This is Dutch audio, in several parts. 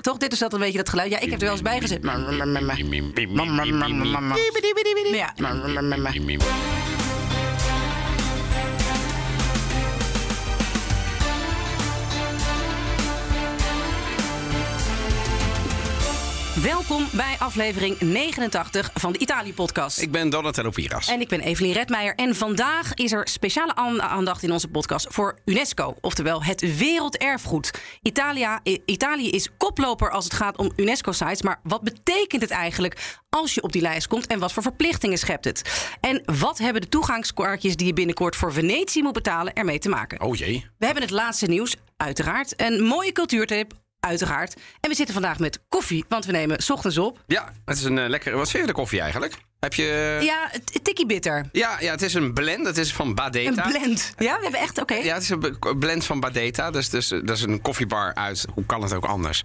Toch? Dit is dat een beetje dat geluid. Ja, ik heb er wel eens bij gezet. Ja. Welkom bij aflevering 89 van de Italië-podcast. Ik ben Donatello Piras. En ik ben Evelien Redmeijer. En vandaag is er speciale aan- aandacht in onze podcast voor UNESCO. Oftewel het werelderfgoed. Italia, Italië is koploper als het gaat om UNESCO-sites. Maar wat betekent het eigenlijk als je op die lijst komt? En wat voor verplichtingen schept het? En wat hebben de toegangskaartjes die je binnenkort voor Venetië moet betalen ermee te maken? Oh jee. We hebben het laatste nieuws, uiteraard. Een mooie cultuurtip, uiteraard. En we zitten vandaag met koffie, want we nemen 's ochtends op. Ja, het is een eh, lekkere... Wat vind koffie eigenlijk? Heb je... Ja, tikkie bitter. Ja, ja, het is een blend. Het is van Een Badeta. blend. Ja, we hebben echt, oké. Ja, het is een blend van Badeta. Dus, dus dat is een koffiebar uit. Hoe kan het ook anders?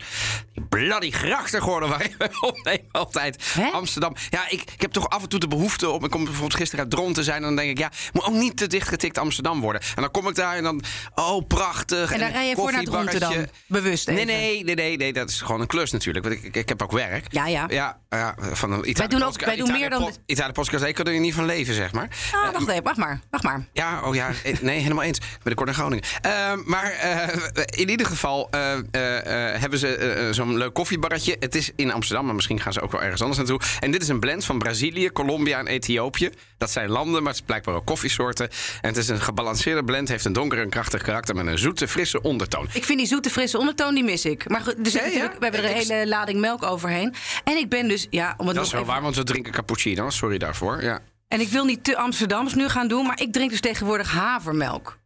Bloody grachtengordel waar je opnemen altijd. Hè? Amsterdam. Ja, ik, ik heb toch af en toe de behoefte om. Ik kom bijvoorbeeld gisteren uit Dron te zijn. En dan denk ik, ja, moet ook niet te dichtgetikt Amsterdam worden. En dan kom ik daar en dan, oh, prachtig. En dan een rij je voor naar Dronten dan? Bewust Nee, even. nee, nee, nee, nee, dat is gewoon een klus natuurlijk. Want ik, ik, ik heb ook werk. Ja, ja. Ja, ja van een Italië Wij doen ook- wij doen meer dan- Italië podcast, ik kan er niet van leven, zeg maar. Ah, wacht even, wacht maar, wacht maar. Ja, oh ja, eh, nee, helemaal eens. Ik ben de kort naar Groningen. Ehm, maar eh, in ieder geval eh, eh, eh, hebben ze eh, zo'n leuk koffiebarretje. Het is in Amsterdam, maar misschien gaan ze ook wel ergens anders naartoe. En dit is een blend van Brazilië, Colombia en Ethiopië. Dat zijn landen, maar het is blijkbaar ook koffiesoorten. En het is een gebalanceerde blend, heeft een donker en krachtig karakter met een zoete, frisse ondertoon. Ik vind die zoete, frisse ondertoon, die mis ik. Maar goed, Ja, natuurlijk, we hebben er een Ik- hele lading melk overheen. En ik ben dus, ja, om het Dat is wel even- waar, want we drinken cappuccino. Sorry daarvoor. Ja. En ik wil niet te Amsterdams nu gaan doen, maar ik drink dus tegenwoordig havermelk.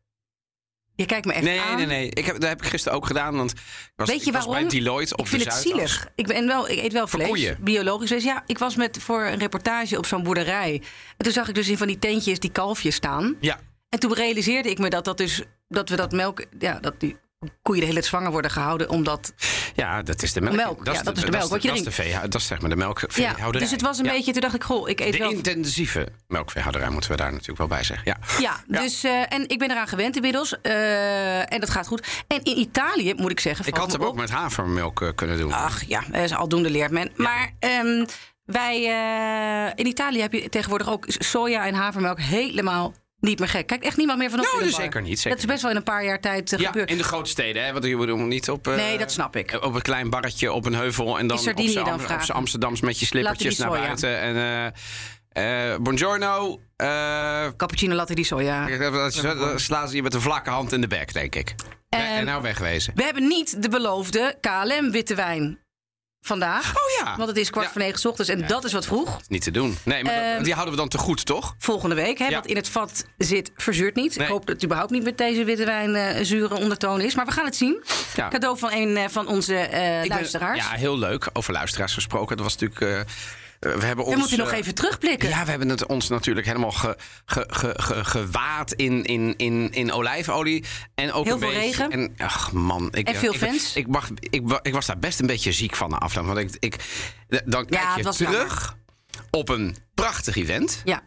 Je kijkt me echt Nee, aan. nee, nee. Ik heb, dat heb ik gisteren ook gedaan. Want ik was, Weet je waarom? bij Deloitte op ik vind de het zielig. Ik, ben wel, ik eet wel vlees, biologisch vlees. Ja, ik was met, voor een reportage op zo'n boerderij. En toen zag ik dus in van die tentjes die kalfjes staan. Ja, En toen realiseerde ik me dat, dat, dus, dat we dat melk... Ja, dat die koeien de hele tijd zwanger worden gehouden. Omdat, ja, dat is de melk. Melk, ja, dat is de melk, wat je dat is de Dat is zeg maar de ja, melkveehouderij. dus het was een Ja. beetje... Toen dacht ik, goh, ik eet De wel... intensieve melkveehouderij moeten we daar natuurlijk wel bij zeggen. Ja. Ja, dus, eh, en ik ben eraan gewend inmiddels. eh, en dat gaat goed. En in Italië, moet ik zeggen... Ik had hem ook met havermelk eh, kunnen doen. Ach ja, eh, is aldoende leert men. Maar ehm, wij, in Italië heb je tegenwoordig ook soja en havermelk helemaal niet meer gek. Kijk echt niemand meer van op Nou, dus zeker niet, zeker dat is best wel in een paar jaar tijd eh, ja, gebeurd. in de grote steden, hè? Want je bedoelt niet op. eh, Nee, dat snap ik. Op een klein barretje op een heuvel en dan op Am- z'n Amsterdams met je slippertjes naar buiten. En eh, buongiorno. Cappuccino latte di soja. dan slaan ze je met een vlakke hand in de bek, denk ik. Ehm, en nou wegwezen. We hebben niet de beloofde KLM witte wijn vandaag. Oh ja. Want het is kwart Ja. voor negen 's ochtends en dat is wat vroeg. Niet te doen. Nee, maar dat- Ehm, die houden we dan te goed, toch? Volgende week. Hè, Ja. Wat in het vat zit, verzuurt niet. Nee. Ik hoop dat het überhaupt niet met deze witte wijn eh, zure ondertoon is. Maar we gaan het zien. Ja. Cadeau van een eh, van onze eh, ben- luisteraars. ja, heel leuk. Over luisteraars gesproken. Dat was natuurlijk. Eh, eh, we hebben ons. we moeten nog eh, even terugblikken. Ja, we hebben het ons natuurlijk helemaal ge, ge, ge, ge- gewaad in, in, in, in olijfolie. En ook Heel een veel beetje, regen. En, ach man. Ik, En veel ik, fans. Ik, wacht, ik, wa- ik was daar best een beetje ziek van na afloop. Want ik, ik, dan kijk je terug op een prachtig event. Ja.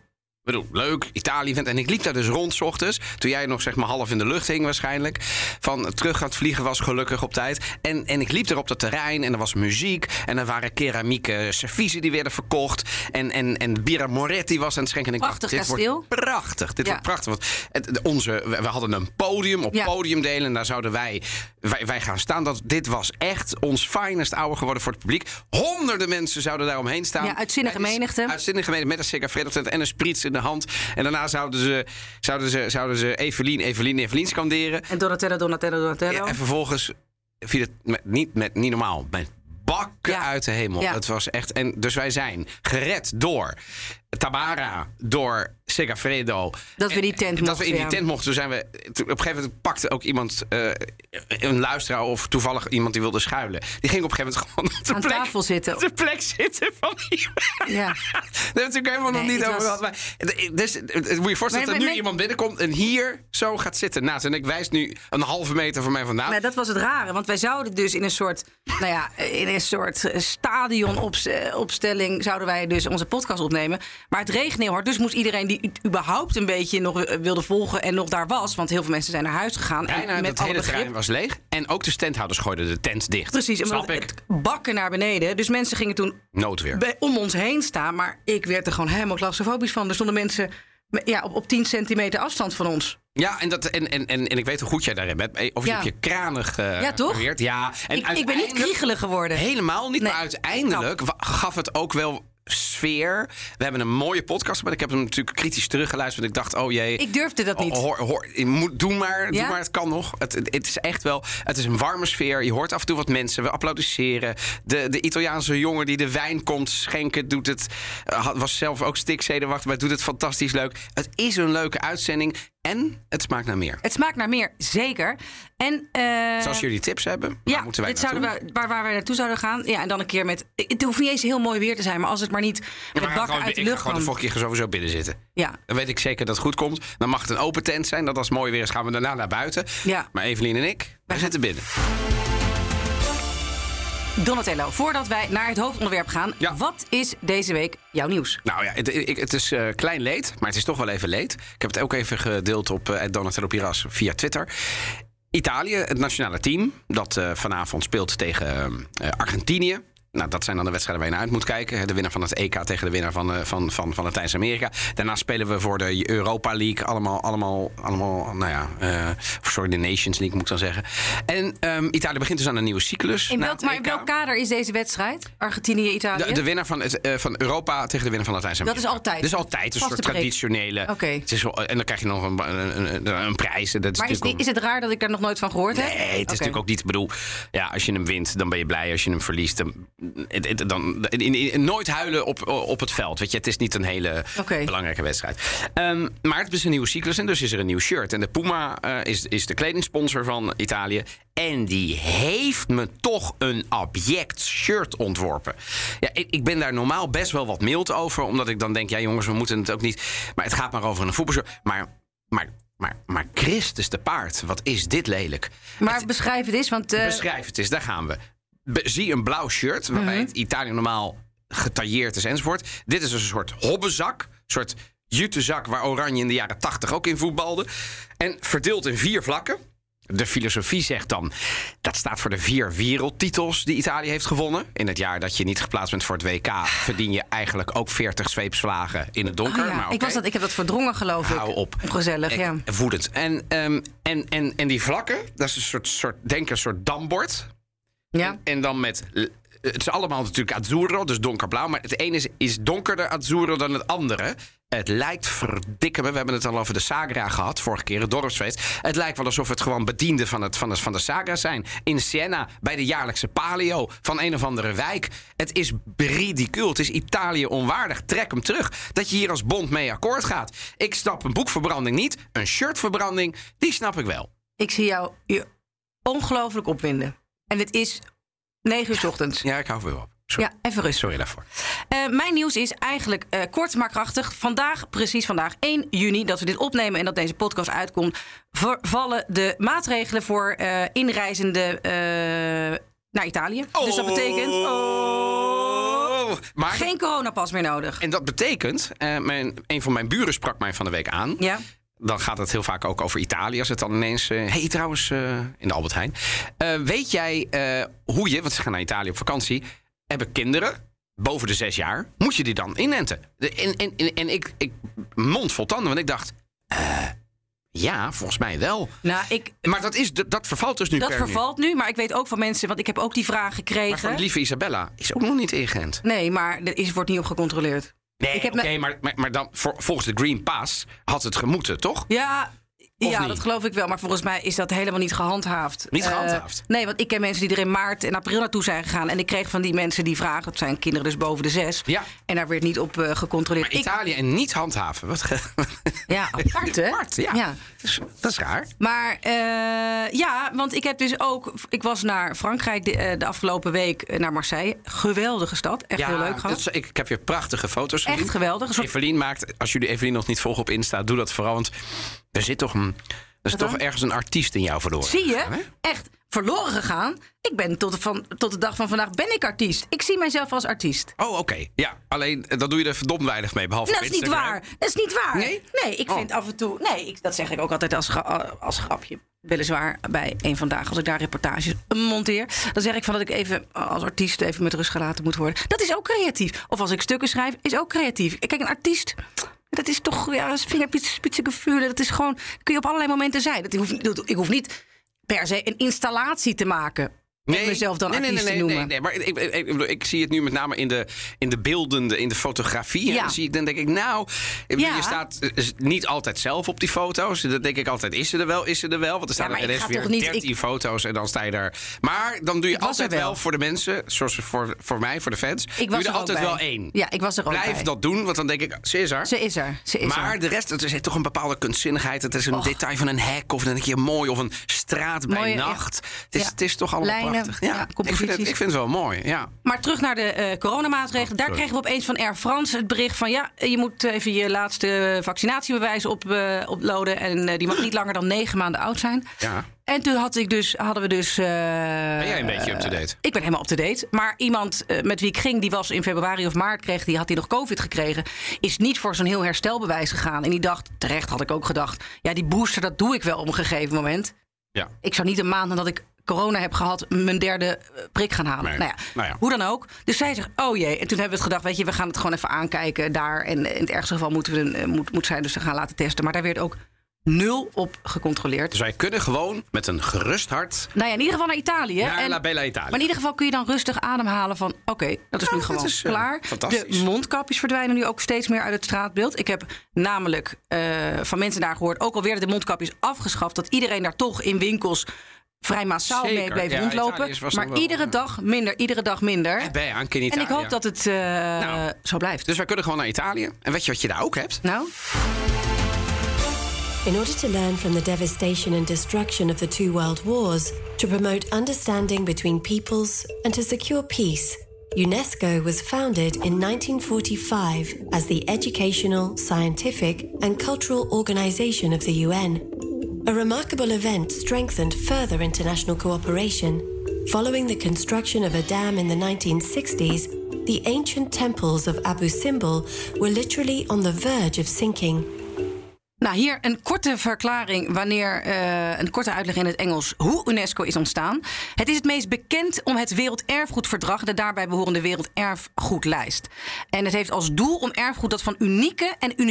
Ik bedoel, leuk, Italië-event. En ik liep daar dus rond 's ochtends. Toen jij nog zeg maar half in de lucht hing waarschijnlijk. Van terug het vliegen was gelukkig op tijd. En, en ik liep er op dat terrein en er was muziek. En er waren keramieke serviezen die werden verkocht. En, en, en Bira Moretti was aan het schenken. En ik Prachtig dacht, dit kasteel. wordt prachtig. Dit Ja. wordt prachtig. Want het, onze, we hadden een podium op Ja. podiumdelen. En daar zouden wij, wij, wij gaan staan. Dat, dit was echt ons finest hour geworden voor het publiek. Honderden mensen zouden daar omheen staan. Ja, uitzinnige menigte. Uitzinnige menigte met een sigaret en een sprits in de hand. En daarna zouden ze, zouden ze, zouden ze Evelien, Evelien, Evelien scanderen. En Donatello, Donatello, Donatello. Ja, en vervolgens viel het met, niet, met, niet normaal. Met bakken Ja. uit de hemel. Ja. Het was echt. En dus wij zijn gered door Tabara door Segafredo. Dat we die tent En Dat we in die mochten, tent mochten. Toen zijn we. op een gegeven moment pakte ook iemand, eh, een luisteraar of toevallig iemand die wilde schuilen. Die ging op een gegeven moment gewoon op de Aan plek, tafel zitten. op de plek zitten van die. Ja. Daar hebben we natuurlijk helemaal nog niet over was- gehad. Het- dus, het- moet je voorstellen dat er nu iemand binnenkomt en hier zo gaat zitten naast. En ik wijs nu een halve meter van mij vandaan. Nou, dat was het rare, want wij zouden dus in een soort, nou ja, in een soort eh, stadionopstelling zouden wij dus onze podcast opnemen. Maar het regende heel hard, dus moest iedereen die überhaupt een beetje nog eh, wilde volgen en nog daar was, want heel veel mensen zijn naar huis gegaan. Bijna en het alle hele begrip- terrein was leeg. En ook de standhouders gooiden de tent dicht. Precies, Snap omdat ik. het bakken naar beneden. Dus mensen gingen toen Noodweer. bij- om ons heen staan. Maar ik werd er gewoon helemaal claustrofobisch van. Er stonden mensen met- ja, op, op 10 centimeter afstand van ons. Ja, en, dat, en, en, en, en ik weet hoe goed jij daarin bent. Of je Ja. je kranig eh Ja, toch? Ja, en Ik, ik ben niet kriegelig geworden. Helemaal niet, Nee. maar uiteindelijk gaf het ook wel sfeer. We hebben een mooie podcast, maar ik heb hem natuurlijk kritisch teruggeluisterd. Want ik dacht, oh jee. Ik durfde dat niet. Oh, Hoor, hoor, moet, doe maar, doe Ja? maar, het kan nog. Het, het is echt wel, het is een warme sfeer. Je hoort af en toe wat mensen, we applaudisseren. De, de Italiaanse jongen die de wijn komt schenken, doet het, eh, was zelf ook stikzedenwacht, maar doet het fantastisch leuk. Het is een leuke uitzending en het smaakt naar meer. Het smaakt naar meer, zeker. En, eh, Dus als jullie tips hebben, waar ja, moeten wij dit zouden we, waar, waar wij naartoe zouden gaan. Ja, en dan een keer met... Het hoeft niet eens heel mooi weer te zijn, maar als het maar niet Ja, met gewoon- uit de ik ga lucht gewoon de volgende keer sowieso binnen zitten. Ja, Dan weet ik zeker dat het goed komt. Dan mag het een open tent zijn. Dat als het mooi weer is, gaan we daarna naar buiten. Ja. Maar Evelien en ik, wij zitten binnen. Donatello, voordat wij naar het hoofdonderwerp gaan. Ja. Wat is deze week jouw nieuws? Nou ja, het, ik- het is eh, klein leed, maar het is toch wel even leed. Ik heb het ook even gedeeld op uh, Donatello Piras via Twitter. Italië, het nationale team, dat eh, vanavond speelt tegen Argentinië. Nou, dat zijn dan de wedstrijden waar je naar uit moet kijken. De winnaar van het EK tegen de winnaar van, eh, van, van, van Latijns-Amerika. Daarna spelen we voor de Europa League. Allemaal, allemaal, allemaal nou ja, sorry, de Nations League moet ik dan zeggen. En ehm, Italië begint dus aan een nieuwe cyclus. In welk, maar in welk kader is deze wedstrijd? Argentinië-Italië? De, de winnaar van, het, eh, van Europa tegen de winnaar van Latijns-Amerika. Dat is altijd? Dat is altijd een Vaste soort traditionele. Oké. Het is en dan krijg je nog een, een, een, een prijs. Dat is maar is, die- is het raar dat ik daar nog nooit van gehoord heb? Nee, het is natuurlijk ook niet. Ik bedoel, ja, als je hem wint, dan ben je blij. Als je hem verliest, dan. Het, het- dan in, in- in- nooit huilen op, op het veld. Weet je, het is niet een hele belangrijke wedstrijd. Ehm, maar het is een nieuwe cyclus en dus is er een nieuw shirt. En de Puma eh, is, is de kledingsponsor van Italië. En die heeft me toch een abject shirt ontworpen. Ja, ik, ik ben daar normaal best wel wat mild over. Omdat ik dan denk, ja jongens, we moeten het ook niet. Maar het gaat maar over een voetbalshirt. Maar, maar, maar, maar Christus de paard, wat is dit lelijk. Maar beschrijf het eens, want... eh, Beschrijf het eens, daar gaan we. Zie een blauw shirt, waarbij Mhm. het Italië normaal getailleerd is enzovoort. Dit is een soort hobbenzak, een soort jutezak waar Oranje in de jaren tachtig ook in voetbalde. En verdeeld in vier vlakken. De filosofie zegt dan, dat staat voor de vier wereldtitels die Italië heeft gewonnen. In het jaar dat je niet geplaatst bent voor het WK, verdien je eigenlijk ook 40 zweepslagen in het donker. oh ja, maar ik, was dat, ik heb dat verdrongen, geloof ik. Hou op. Gezellig, Ik- ja. Woedend. En, ehm, en, en, en die vlakken, dat is een soort, soort denk een soort dambord. Ja. En dan met. Het is allemaal natuurlijk azzurro, dus donkerblauw. Maar het ene is, is donkerder azzurro dan het andere. Het lijkt verdikken me. We hebben het al over de Sagra gehad, vorige keer, het dorpsfeest. Het lijkt wel alsof het gewoon bedienden van, het, van, de, van de Sagra zijn. In Siena, bij de jaarlijkse palio van een of andere wijk. Het is ridicuul. Het is Italië onwaardig. Trek hem terug. Dat je hier als bond mee akkoord gaat. Ik snap een boekverbranding niet. Een shirtverbranding, die snap ik wel. Ik zie jou je ongelooflijk opwinden. En het is 9 uur 's ochtends. Ja, ik hou weer op. Sorry, Ja, even rustig. Sorry daarvoor. Eh, mijn nieuws is eigenlijk eh, kort maar krachtig. Vandaag, precies vandaag, 1 juni, dat we dit opnemen en dat deze podcast uitkomt, vervallen de maatregelen voor inreizenden eh, naar Italië. Dus dat betekent Oh. Maar, geen coronapas meer nodig. En dat betekent, mijn, een van mijn buren sprak mij van de week aan. Ja, Dan gaat het heel vaak ook over Italië. Als het dan ineens. Hé, hey, trouwens, eh, in de Albert Heijn. Eh, weet jij eh, hoe je, want ze gaan naar Italië op vakantie, hebben kinderen boven de zes jaar, moet je die dan inenten? De- En, en, en, en ik, ik mond vol tanden, want ik dacht. eh, ja, volgens mij wel. nou, ik, Maar dat, is, dat vervalt dus nu dat nu. vervalt nu, maar ik weet ook van mensen, want ik heb ook die vraag Maar gekregen. van lieve Isabella is ook nog niet ingeënt. Nee, maar er is, wordt niet op gecontroleerd. Nee, oké, maar, maar, maar dan, voor, volgens de Green Pass had het gemoeten, toch? Ja, ja, niet? dat geloof ik wel. Maar volgens mij is dat helemaal niet gehandhaafd. Niet Eh, gehandhaafd? nee, want ik ken mensen die er in maart en april naartoe zijn gegaan. En ik kreeg van die mensen die vragen... het zijn kinderen dus boven de zes. Ja. En daar werd niet op eh, gecontroleerd. Maar Italië en niet handhaven. Wat ge- ja, apart hè? Apart, ja. ja. Dat is- raar. Maar eh, ja, want ik heb dus ook... Ik was naar Frankrijk de, de afgelopen week, naar Marseille. Geweldige stad. Echt heel leuk gehad. is- ik, ik heb weer prachtige foto's gezien. Echt geweldig. Soort- Evelien maakt, als jullie Evelien nog niet volgen op Insta, doe dat vooral. Want er zit toch een, er is toch ergens een artiest in jou verloren. Zie je? gegaan? Echt verloren gegaan. Ik ben tot de, van, tot de dag van vandaag ben ik artiest. Ik zie mijzelf als artiest. Oh, oké. Ja, alleen eh, dan doe je er verdomd weinig mee, behalve Dat is niet waar. Dat is niet waar. Nee? Nee, ik Oh. vind af en toe. Nee, ik, dat zeg ik ook altijd als, gra- als grapje. Weliswaar bij een vandaag, als ik daar reportages monteer. Dan zeg ik van dat ik even als artiest even met rust gelaten moet worden. Dat is ook creatief. Of als ik stukken schrijf, is ook creatief. Kijk, een artiest. Dat is toch, ja, vingerspitsengevoel. Dat is gewoon, kun je op allerlei momenten zijn. Dat- ik hoef niet per se een installatie te maken. En mezelf dan nee, nee, nee, nee, noemen. Nee, nee, maar ik, ik, ik, zie het nu met name in de, in de beeldende, in de fotografie. En. Dan, zie ik, dan denk ik, nou, Ja. je staat eh, niet altijd zelf op die foto's. Dan denk ik altijd, is ze er wel, is ze er wel? Want er staan er ineens weer niet- 13 ik- foto's en dan sta je daar. Maar dan doe je altijd wel. wel. voor de mensen, zoals voor, voor mij, voor de fans, Ik doe was je er er altijd bij. wel één. Ja, ik was er ook Blijf bij. dat doen, want dan denk ik, ze is er. Ze is er. Ze is maar er. de rest, het is toch een bepaalde kunstzinnigheid. Het is een detail van een hek of denk je mooi. Of een straat bij Mooie, nacht. Het, is, het is toch allemaal prachtig. ja, ik, vind het, ik vind het wel mooi. Ja. Maar terug naar de eh, coronamaatregelen. Daar sorry. kregen we opeens van Air France het bericht van... ja, je moet even je laatste vaccinatiebewijs op, eh, uploaden... en eh, die mag niet langer dan negen maanden oud zijn. Ja. En toen had ik dus, hadden we dus... ben Ben jij een beetje up-to-date? Ik ben helemaal up-to-date. Maar iemand met wie ik ging, die was in februari of maart... Kreeg, die had hij nog covid gekregen... is niet voor zo'n heel herstelbewijs gegaan. En die dacht, terecht had ik ook gedacht... ja, die booster, dat doe ik wel op een gegeven moment. Ja. Ik zou niet een maand nadat ik corona heb gehad... mijn derde eh, prik gaan halen. Nee. Nou, ja, Nou ja. Hoe dan ook. Dus zij zegt, oh jee. En toen hebben we het gedacht, weet je... we gaan het gewoon even aankijken daar. En in het ergste geval moeten we, eh, moet, moet zij dus gaan laten testen. Maar daar werd ook nul op gecontroleerd. Dus wij kunnen gewoon met een gerust hart Nou ja, in ieder geval naar Italië. naar En- La Bella Italia. maar in ieder geval kun je dan rustig ademhalen van... oké, dat is nu gewoon is, eh, klaar. fantastisch. De mondkapjes verdwijnen nu ook steeds meer uit het straatbeeld. Ik heb namelijk van mensen daar gehoord... ook al werden de mondkapjes afgeschaft... dat iedereen daar toch in winkels vrij massaal mee bleef Ja, rondlopen. Maar wel, iedere ja. dag minder, iedere dag minder. Eh, ben je aan in En ik hoop dat het eh, Nou. zo blijft. Dus wij kunnen gewoon naar Italië. En weet je wat je daar ook hebt? Nou, In order to learn from the devastation and destruction of the two world wars, to promote understanding between peoples, and to secure peace, UNESCO was founded in 1945 as the Educational, Scientific, and Cultural Organization of the UN. A remarkable event strengthened further international cooperation. Following the construction of a dam in the 1960s, the ancient temples of Abu Simbel were literally on the verge of sinking. Nou, hier een korte verklaring, wanneer eh, een korte uitleg in het Engels hoe UNESCO is ontstaan. Het is het meest bekend om het Werelderfgoedverdrag de daarbij behorende Werelderfgoedlijst. En het heeft als doel om erfgoed dat van unieke en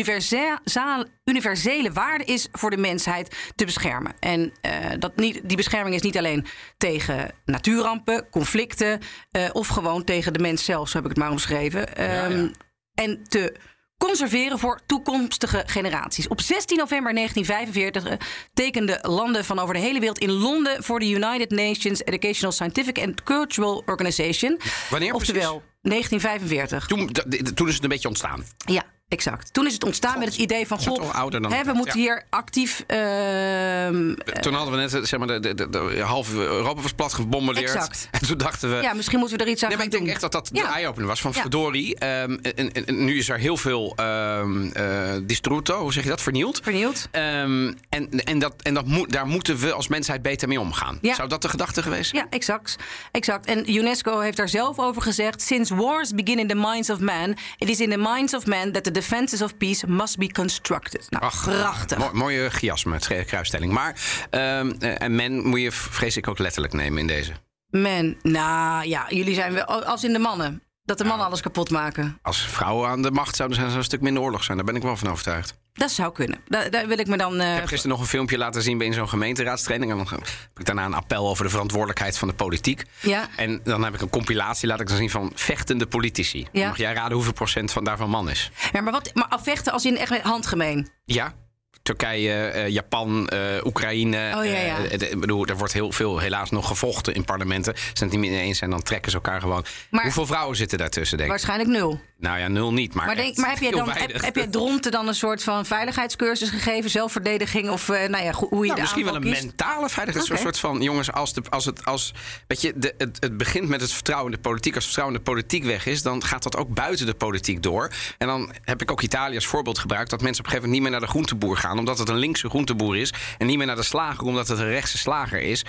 universele waarde is voor de mensheid te beschermen. En eh, dat niet, die bescherming is niet alleen tegen natuurrampen, conflicten eh, of gewoon tegen de mens zelf, zo heb ik het maar omschreven. Ehm, en te conserveren voor toekomstige generaties. Op 16 november 1945 eh, tekenden landen van over de hele wereld in Londen voor de United Nations Educational, Scientific and Cultural Organization. Wanneer Oftewel 1945. Toen, toen is het een beetje ontstaan. Ja, exact. Toen is het ontstaan met het idee van... Goh, ouder dan hè, we moeten ja. hier actief... ehm, Toen hadden we net eh, zeg maar, de, de, de, de halve Europa was plat gebombardeerd. Exact. En toen dachten we. ja, misschien moeten we er iets aan Nee, maar ik denk echt dat dat de eye-opener was van Ja. verdorie. ehm, en, en, en nu is er heel veel ehm eh, distruto, hoe zeg je dat, vernield. Vernield. En en, dat, en dat moet, daar moeten we als mensheid beter mee omgaan. Ja. Zou dat de gedachte geweest zijn? Ja, exact. exact. En UNESCO heeft daar zelf over gezegd: Since wars begin in the minds of man, it is in the minds of man that the defenses of peace must be constructed. Nou, Ach, prachtig. mooie chiasme, kruisstelling. Maar ehm, eh, en men moet je vrees ik ook letterlijk nemen in deze. Man, nou ja, jullie zijn wel als in de mannen. Dat de mannen alles kapot maken. Als vrouwen aan de macht zouden zijn, zou een stuk minder oorlog zijn. Daar ben ik wel van overtuigd. Dat zou kunnen. Daar, daar wil ik me dan. eh, Ik heb gisteren nog een filmpje laten zien bij zo'n gemeenteraadstraining. En dan heb ik daarna een appel over de verantwoordelijkheid van de politiek. Ja. En dan heb ik een compilatie, laat ik dan zien, van vechtende politici. Ja. Mag jij raden hoeveel procent van daarvan man is? ja, maar wat? Maar afvechten als in echt handgemeen. Ja, Turkije, eh, Japan, eh, Oekraïne. Oh, ja, ja. Eh, eh, bedoel, er wordt heel veel helaas nog gevochten in parlementen. Als ze het niet meer eens zijn, dan trekken ze elkaar gewoon. Maar- Hoeveel vrouwen zitten daartussen, denk ik? Waarschijnlijk nul. Nou ja, nul niet. Maar, Maar, denk, maar heb, je dan, heb, je Dronten dan een soort van veiligheidscursus gegeven? Zelfverdediging? Of eh, nou ja, hoe je Nou, misschien wel een kiest? mentale veiligheid. Een soort van, jongens, als, de, als het als. Weet je, de, het, het begint met het vertrouwen in de politiek. Als het vertrouwen in de politiek weg is, dan gaat dat ook buiten de politiek door. En dan heb ik ook Italië als voorbeeld gebruikt. Dat mensen op een gegeven moment niet meer naar de groenteboer gaan, omdat het een linkse groenteboer is. En niet meer naar de slager, omdat het een rechtse slager is.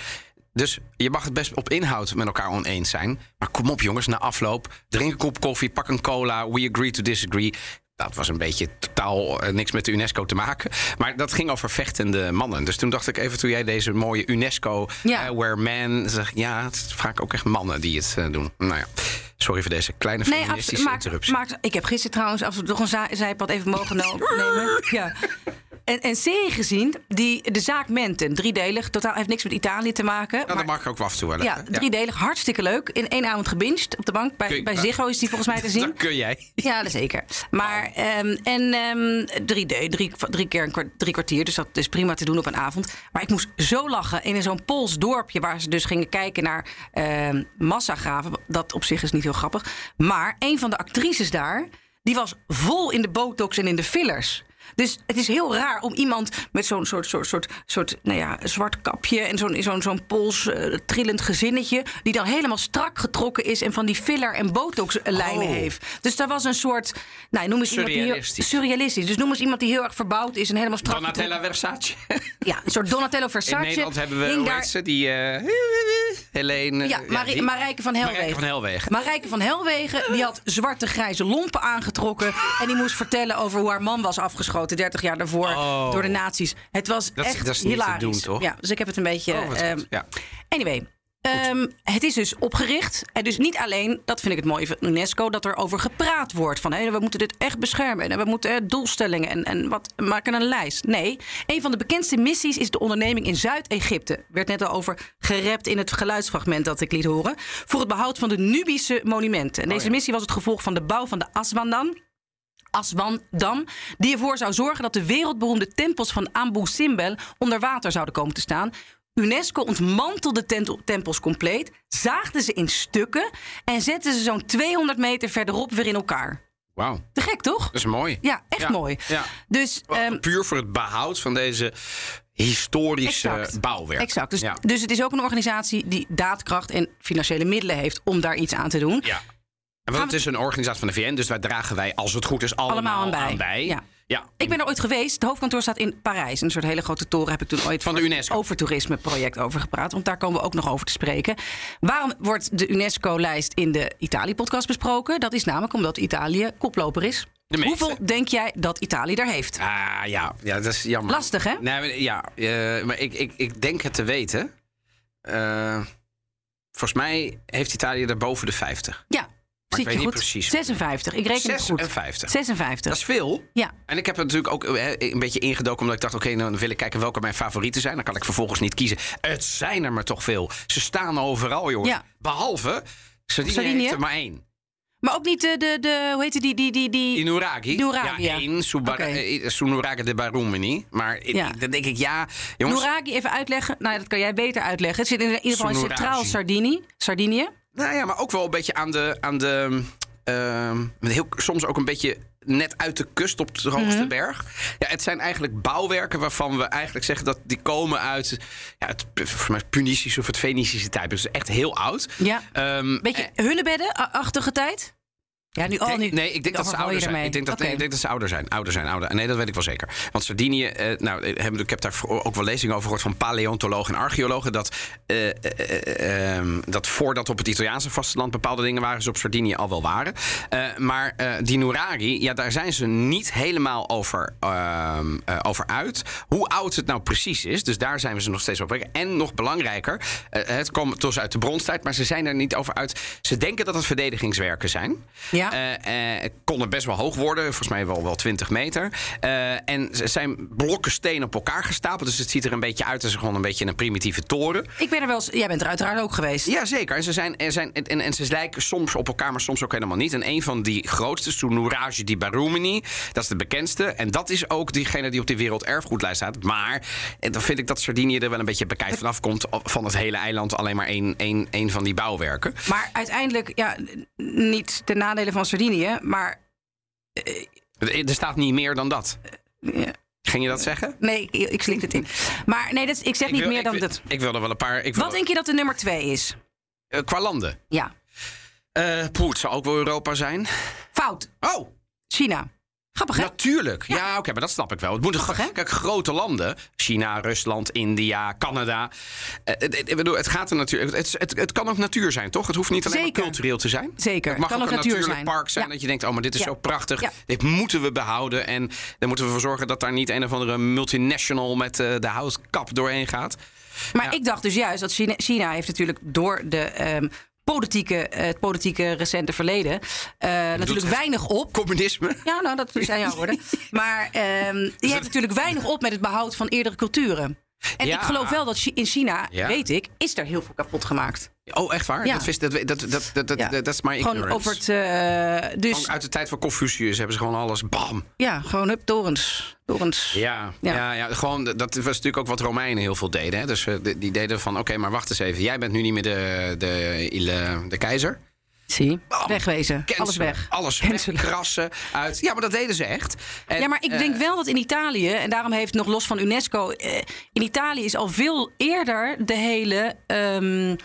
Dus je mag het best op inhoud met elkaar oneens zijn. Maar kom op, jongens, na afloop. Drink een kop koffie, pak een cola. We agree to disagree. Dat was een beetje totaal eh, niks met de UNESCO te maken. Maar dat ging over vechtende mannen. Dus toen dacht ik even, toen jij deze mooie UNESCO... Ja. eh, where men... Zeg, ja, het is vaak ook echt mannen die het eh, doen. Nou ja, sorry voor deze kleine Nee, feministische. Maakt, interruptie. maakt, ik heb gisteren trouwens en toe toch een zijpad even mogen nemen. Ja. En, en serie gezien, die, de zaak Menten, driedelig, totaal heeft niks met Italië te maken. Nou, maar- dat mag ik ook wel af en toe wel ja, driedelig, hartstikke leuk. In één avond gebinged op de bank. Bij, je- bij Ziggo is die volgens mij te zien. Dat kun jij. Ja, dat zeker. Maar, ehm, en ehm 3D, drie, drie keer een kwart- drie kwartier. Dus dat is prima te doen op een avond. Maar ik moest zo lachen in zo'n Pools dorpje... waar ze dus gingen kijken naar ehm massagraven. Dat op zich is niet heel grappig. Maar een van de actrices daar... die was vol in de botox en in de fillers... Dus het is heel raar om iemand met zo'n soort, soort, soort, soort nou ja, zwart kapje en zo'n zo'n zo'n Pools eh, trillend gezinnetje. die dan helemaal strak getrokken is en van die filler- en botox-lijnen Oh. heeft. Dus daar was een soort. Nou, noem eens iemand die Surrealistisch. surrealistisch. Dus noem eens iemand die heel erg verbouwd is en helemaal strak. Donatella. Versace. Ja, een soort Donatello Versace. In Nederland hebben we, hoe daar- ze, die... eh Helene... Ja, Marie- Marijke van Helwegen. Marijke van Helwegen. Marijke van Helwegen die had zwarte grijze lompen aangetrokken. En die moest vertellen over hoe haar man was afgeschoten 30 jaar daarvoor Oh. door de nazi's. Het was Dat echt dat is niet te doen, toch? Ja, dus ik heb het een beetje. Oh, ehm. Ja. Anyway. ehm, het is dus opgericht. En dus niet alleen, dat vind ik het mooie van UNESCO, dat er over gepraat wordt. Van hé, we moeten dit echt beschermen. En we moeten eh, doelstellingen en, en wat, maken een lijst. Nee, een van de bekendste missies is de onderneming in Zuid-Egypte. Werd net al over gerept in het geluidsfragment dat ik liet horen. Voor het behoud van de Nubische monumenten. En deze Oh ja. missie was het gevolg van de bouw van de Aswandam. Aswandam, die ervoor zou zorgen dat de wereldberoemde tempels van Abu Simbel onder water zouden komen te staan. UNESCO ontmantelde tent- tempels compleet, zaagde ze in stukken en zette ze zo'n 200 meter verderop weer in elkaar. Wauw, Te gek, toch? dat is mooi. Ja, echt Ja, mooi. ja. Dus, ehm, Puur voor het behoud van deze historische Exact. bouwwerk. exact. Dus, ja. dus het is ook een organisatie die daadkracht en financiële middelen heeft om daar iets aan te doen. ja. En want het is een organisatie van de VN, dus daar dragen wij, als het goed is, allemaal, Allemaal aan bij. bij. Ja. Ja. Ik ben er ooit geweest. Het hoofdkantoor staat in Parijs. Een soort hele grote toren heb ik toen ooit Van de UNESCO. het overtoerisme-project over gepraat. Want daar komen we ook nog over te spreken. Waarom wordt de UNESCO-lijst in de Italië-podcast besproken? Dat is namelijk omdat Italië koploper is. De. Hoeveel denk jij dat Italië daar heeft? Ah, ja. ja, dat is jammer. Lastig, hè? Nee, maar ja, eh, maar ik, ik, ik denk het te weten. Eh, volgens mij heeft Italië er boven de 50. Ja, ik zit weet je niet goed. precies. 56. Ik reken het goed. 56. 56. Dat is veel. Ja. En ik heb het natuurlijk ook eh, een beetje ingedoken omdat ik dacht: oké, dan wil ik kijken welke mijn favorieten zijn. Dan kan ik vervolgens niet kiezen. Het zijn er maar toch veel. Ze staan overal, jongens. Ja. Behalve, Sardinië, Sardinië? heeft er maar één. Maar ook niet de, de, de hoe heet die, die, die, die... Inuragi. Nouragi, ja. ja. één. Oké. eh, de Barumini. Maar Ja. dan denk ik, ja, jongens. Even uitleggen. Nou, dat kan jij beter uitleggen. Het zit in ieder geval in centraal Sardinië. Sardinië. Nou ja, maar ook wel een beetje aan de. Aan de ehm, heel, soms ook een beetje net uit de kust op de hoogste Mhm. berg. Ja, het zijn eigenlijk bouwwerken waarvan we eigenlijk zeggen dat die komen uit ja, het, mij het Punisische of het Fenicische tijd. Dus echt heel oud. Ja. Ehm, Beetje hunebedden-achtige tijd? Ja, nu al nu. nee, ik denk dat ze ouder zijn. Ik denk dat, nee, ik denk dat ze ouder zijn. Ouder zijn, ouder. Nee, dat weet ik wel zeker. Want Sardinië, eh, nou, eh, ik heb daar ook wel lezingen over gehoord van paleontologen en archeologen. Dat, eh, eh, eh, ehm, dat voordat op het Italiaanse vasteland bepaalde dingen waren, ze op Sardinië al wel waren. Maar die Nuragi, ja, daar zijn ze niet helemaal over, ehm, eh, over uit. Hoe oud het nou precies is. Dus daar zijn we ze nog steeds op. En nog belangrijker, het komt dus uit de bronstijd, maar ze zijn er niet over uit. Ze denken dat het verdedigingswerken zijn. Ja? Ja. Eh, konden best wel hoog worden, volgens mij wel, wel 20 meter. Eh, en ze zijn blokken steen op elkaar gestapeld. Dus het ziet er een beetje uit als gewoon een beetje een primitieve toren. Ik ben er wel eens, jij bent er uiteraard ook geweest. Ja, zeker. En ze, zijn, er zijn, en, en ze lijken soms op elkaar, maar soms ook helemaal niet. En een van die grootste, Sunuraj di Barumini, dat is de bekendste. En dat is ook diegene die op die werelderfgoedlijst staat. Maar en dan vind ik dat Sardinië er wel een beetje bekijkt vanaf komt. Van het hele eiland alleen maar één, één, één van die bouwwerken. Maar uiteindelijk, ja, niet ten van Sardinië, maar Er staat niet meer dan dat. ja, Ging je dat zeggen? nee, ik, ik slik het in. Maar nee, dat, ik zeg Ik niet wil- meer dan wil- dat. Ik wil er wel een paar. Ik wil, Wat denk je dat de nummer twee is? eh, qua landen. Ja, Eh poeh, het zou ook wel Europa zijn. fout. Oh, China. Grappig, hè? natuurlijk. Ja, oké, maar dat snap ik wel. Het moeten Grappig, kijk, grote landen. China, Rusland, India, Canada. Eh, het, het- gaat er natuurlijk. Het, het, het kan ook natuur zijn, toch? Het hoeft niet alleen Zeker. maar cultureel te zijn. Zeker. Het mag Kan ook ook een natuur natuurlijk zijn. park zijn. Ja. Dat je denkt, oh, maar dit is Ja. zo prachtig. Dit moeten we behouden. En dan moeten we ervoor zorgen dat daar niet een of andere multinational met eh, de houtkap doorheen gaat. Maar ik dacht dus juist dat China, China heeft natuurlijk door de ehm, politieke, eh, het politieke recente verleden eh, natuurlijk weinig op. Communisme. Ja, nou, dat zijn jouw woorden. Maar ehm je hebt natuurlijk weinig op met het behoud van eerdere culturen. En Ja. ik geloof wel dat in China, Ja. weet ik, is er heel veel kapot gemaakt. Oh, echt waar? Ja. Dat, wist, dat, dat, dat, dat, dat, Ja. dat is maar Gewoon ignorance. over het. eh, dus Gewoon uit de tijd van Confucius hebben ze gewoon alles. Bam. ja, gewoon hup, torens. torens. Ja, Ja. ja. Ja, gewoon, dat was natuurlijk ook wat Romeinen heel veel deden. Hè? Dus eh, die, deden van, oké, maar wacht eens even. Jij bent nu niet meer de, de, de, de keizer. Zie, Bam. wegwezen. Alles weg. Alles Cancelen. wegkrassen uit. Ja, maar dat deden ze echt. En, Ja, maar ik eh, denk wel dat in Italië, en daarom heeft nog los van UNESCO, in Italië is al veel eerder de hele ehm,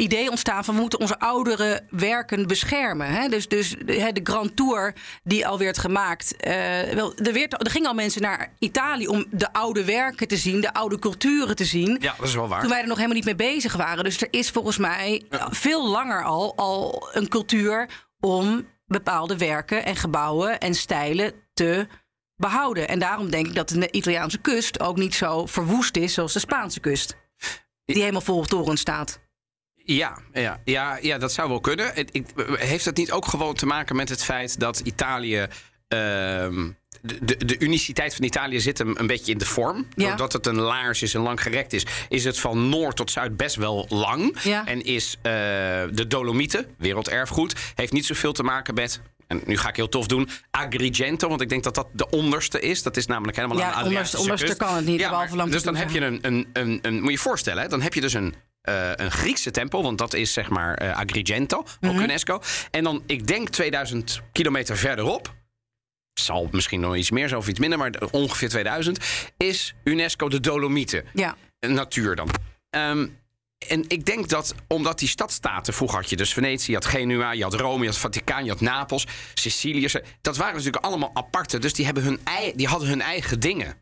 idee ontstaan van we moeten onze oudere werken beschermen. Hè? Dus, dus de, de Grand Tour die al werd gemaakt. eh, wel, er, werd, er gingen al mensen naar Italië om de oude werken te zien, de oude culturen te zien. Ja, dat is wel waar. Toen wij er nog helemaal niet mee bezig waren. Dus er is volgens mij veel langer al, al een cultuur om bepaalde werken en gebouwen en stijlen te behouden. En daarom denk ik dat de Italiaanse kust ook niet zo verwoest is zoals de Spaanse kust. Die helemaal vol torens staat. Ja, ja, ja, ja, dat zou wel kunnen. Het- ik- heeft het niet ook gewoon te maken met het feit dat Italië. ehm, de, de, de uniciteit van Italië zit hem een beetje in de vorm. Ja. Doordat het een laars is en lang gerekt is, is het van noord tot zuid best wel lang. Ja. En is eh, de Dolomieten, werelderfgoed, heeft niet zoveel te maken met. En nu ga ik heel tof doen. Agrigento, want ik denk dat dat de onderste is. Dat is namelijk helemaal Ja, aan de onderste- Adriatische onderste kan het niet, Ja, maar- dus dan heb je een, een, een, een. Moet je je voorstellen, hè, dan heb je dus een eh, een Griekse tempel, want dat is zeg maar eh, Agrigento, ook Mhm. UNESCO. En dan, ik denk 2000 kilometer verderop, zal misschien nog iets meer zijn of iets minder, maar ongeveer 2000, is UNESCO de Dolomieten. Ja. Natuur dan. Ehm, en ik denk dat, omdat die stadstaten, vroeger had je dus Venetië, je had Genua, je had Rome, je had Vaticaan, je had Napels, Sicilië. Dat waren natuurlijk allemaal aparte, dus die, hebben hun ei, die hadden hun eigen dingen.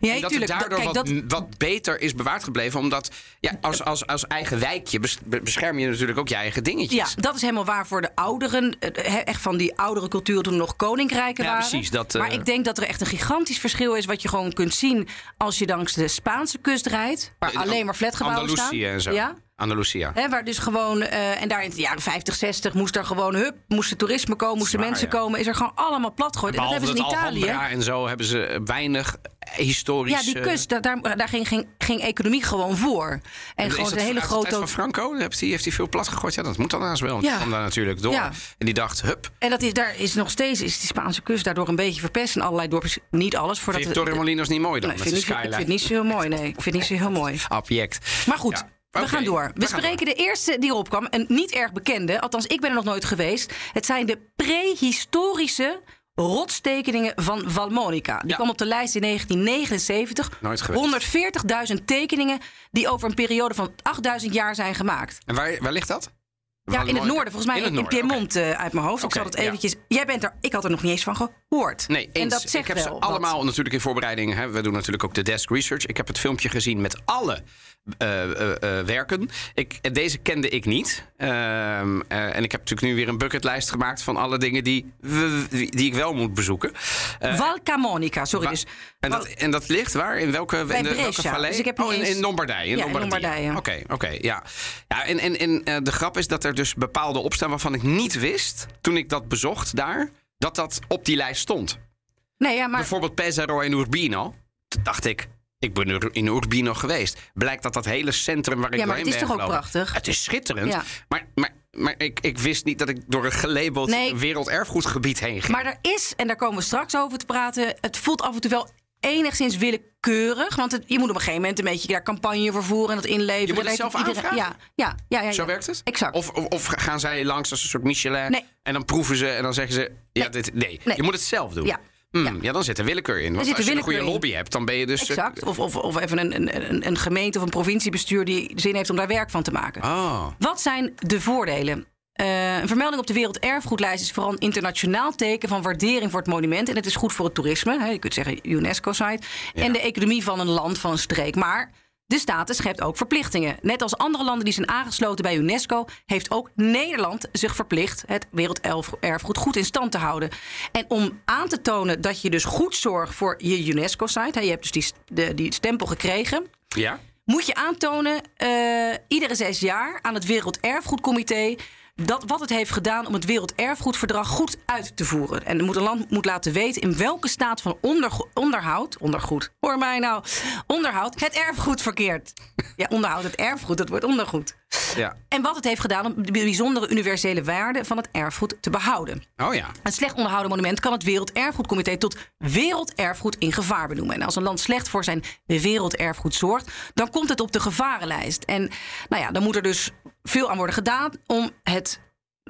Ja, En dat tuurlijk. het daardoor Kijk, wat, dat, wat beter is bewaard gebleven. Omdat ja, als, als, als eigen wijkje bes- be- bescherm je natuurlijk ook je eigen ja, dingetjes. dat is helemaal waar voor de ouderen. eh, Echt van die oudere cultuur toen nog koninkrijken Ja, waren. precies, dat, eh, Maar ik denk dat er echt een gigantisch verschil is... wat je gewoon kunt zien als je langs de Spaanse kust rijdt... waar Eh, alleen maar flatgebouwen staan. Andalusië en zo. Ja? Andalusia. Hè, waar dus gewoon, eh, en daar in de jaren 50, 60 moest er gewoon, hup, moesten toerisme komen, moesten Zwaar, mensen ja. komen. Is er gewoon allemaal plat gegooid. En dat Behalve hebben ze in Italië. Alhambra en zo hebben ze weinig historisch... Ja, die eh, kust, daar, daar, daar ging, ging, ging economie gewoon voor. En is gewoon een hele grote. van Franco heeft hij, heeft hij veel plat gegooid? Ja, dat moet dan haast wel. Want Ja. kwam daar natuurlijk door. Ja. En die dacht, hup. En dat is, daar is nog steeds is die Spaanse kust daardoor een beetje verpest. En allerlei dorpjes, niet alles. Voordat Vind Torremolinos niet mooi dan? Nee, ik vind, ik skyline? vind het niet zo heel mooi. Nee, ik vind het niet zo heel mooi. Object. Maar goed, Ja. we gaan door. We, spreken de eerste die erop kwam. Een niet erg bekende, althans ik ben er nog nooit geweest. Het zijn de prehistorische rotstekeningen van Valmonica. Die Ja. kwam op de lijst in 1979. Nooit geweest. 140.000 tekeningen die over een periode van 8000 jaar zijn gemaakt. En waar, waar ligt dat? Ja, in het noorden, volgens mij in. Piemont eh, uit mijn hoofd. Ik zal het ja. eventjes. Jij bent er. Ik had er nog niet eens van gehoord. Nee, eens. en dat zegt ik heb wel ze wat. allemaal natuurlijk in voorbereiding. Hè, we doen natuurlijk ook de desk research. Ik heb het filmpje gezien met alle eh, eh, eh, werken. Ik, deze kende ik niet. Ehm, eh, en ik heb natuurlijk nu weer een bucketlijst gemaakt van alle dingen die, die ik wel moet bezoeken. Val Camonica, sorry. Dus, en, dat, en dat ligt waar? In welke, Bij in de, welke vallei? Dus ik heb niet oh, in, Lombardije. In Ja, Lombardije. Oké, oké, ja. ja. En, en, en de grap is dat er dus bepaalde opstaan waarvan ik niet wist, toen ik dat bezocht daar, dat dat op die lijst stond. nee, ja, maar Bijvoorbeeld Pesaro en Urbino. Toen dacht ik, ik ben er in Urbino geweest. Blijkt dat dat hele centrum waar ik Ja, maar doorheen het is toch ook gelopen- prachtig? Het is schitterend. Ja. Maar, maar, maar ik, ik wist niet dat ik door een gelabeld Nee. werelderfgoedgebied heen ging. Maar er is, en daar komen we straks over te praten, het voelt af en toe wel enigszins willekeurig. Want het, je moet op een gegeven moment een beetje daar campagne voor voeren en dat inleveren. Je moet het zelf iedereen- aanvragen? Ja, ja, ja, ja, ja. Zo werkt het? Exact. Of, of, of gaan zij langs als een soort Michelin Nee. en dan proeven ze en dan zeggen ze... Ja, Nee. dit, nee. Nee. je moet het zelf doen. Ja. Hmm, Ja. ja. dan zit er willekeur in. Want zit als je een goede in. lobby hebt, dan ben je dus... eh, Exact. Of, of, of even een, een, een, een gemeente of een provinciebestuur die zin heeft om daar werk van te maken. Oh. Wat zijn de voordelen? Eh, een vermelding op de Werelderfgoedlijst is vooral een internationaal teken van waardering voor het monument. En het is goed voor het toerisme. Hè, je kunt zeggen UNESCO-site. En de economie van een land, van een streek. Maar de status schept ook verplichtingen. Net als andere landen die zijn aangesloten bij UNESCO, heeft ook Nederland zich verplicht het werelderfgoed goed in stand te houden. En om aan te tonen dat je dus goed zorgt voor je UNESCO-site, je hebt dus die, de, die stempel gekregen, Ja? moet je aantonen eh, iedere zes jaar aan het Werelderfgoedcomité dat wat het heeft gedaan om het Werelderfgoedverdrag goed uit te voeren. En moet een land moet laten weten in welke staat van onder, onderhoud, ondergoed, hoor mij nou, onderhoud het erfgoed verkeert. Ja, onderhoud het erfgoed, dat wordt ondergoed. Ja. En wat het heeft gedaan om de bijzondere universele waarde van het erfgoed te behouden. Oh ja. Een slecht onderhouden monument kan het Werelderfgoedcomité tot werelderfgoed in gevaar benoemen. En als een land slecht voor zijn werelderfgoed zorgt, dan komt het op de gevarenlijst. En nou ja, dan moet er dus veel aan worden gedaan om het,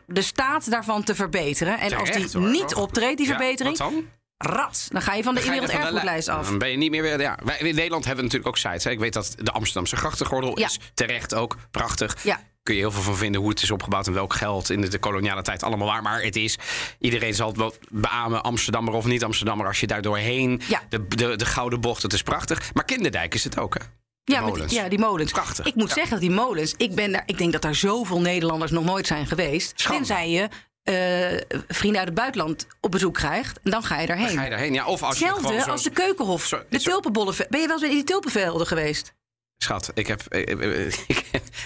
de staat daarvan te verbeteren. En als die hoor. niet optreedt, die Ja, verbetering, dan? rats, dan ga je van de er werelderfgoedlijst li- af. Dan ben je niet meer weer. Ja. Wij, in Nederland hebben we natuurlijk ook sites. Hè. Ik weet dat de Amsterdamse grachtengordel Ja. is terecht ook prachtig. Ja. Kun je heel veel van vinden hoe het is opgebouwd en welk geld in de, de koloniale tijd allemaal waar. Maar het is, iedereen zal het wel beamen, Amsterdammer of niet Amsterdammer, als je daar doorheen, Ja. de, de, de gouden bocht, het is prachtig. Maar Kinderdijk is het ook, hè? De Ja, molens. ja, die molens. Prachtig. Ik moet Ja. zeggen dat die molens, ik, ben daar, ik denk dat daar zoveel Nederlanders nog nooit zijn geweest. Schande. Tenzij je eh, vrienden uit het buitenland op bezoek krijgt, en dan ga je daarheen. Ga je daarheen? Ja, of als je Hetzelfde zo... als de Keukenhof. Zo- de tulpenbollen. Ben je wel eens in die tulpenvelden geweest? Schat, ik, heb, ik,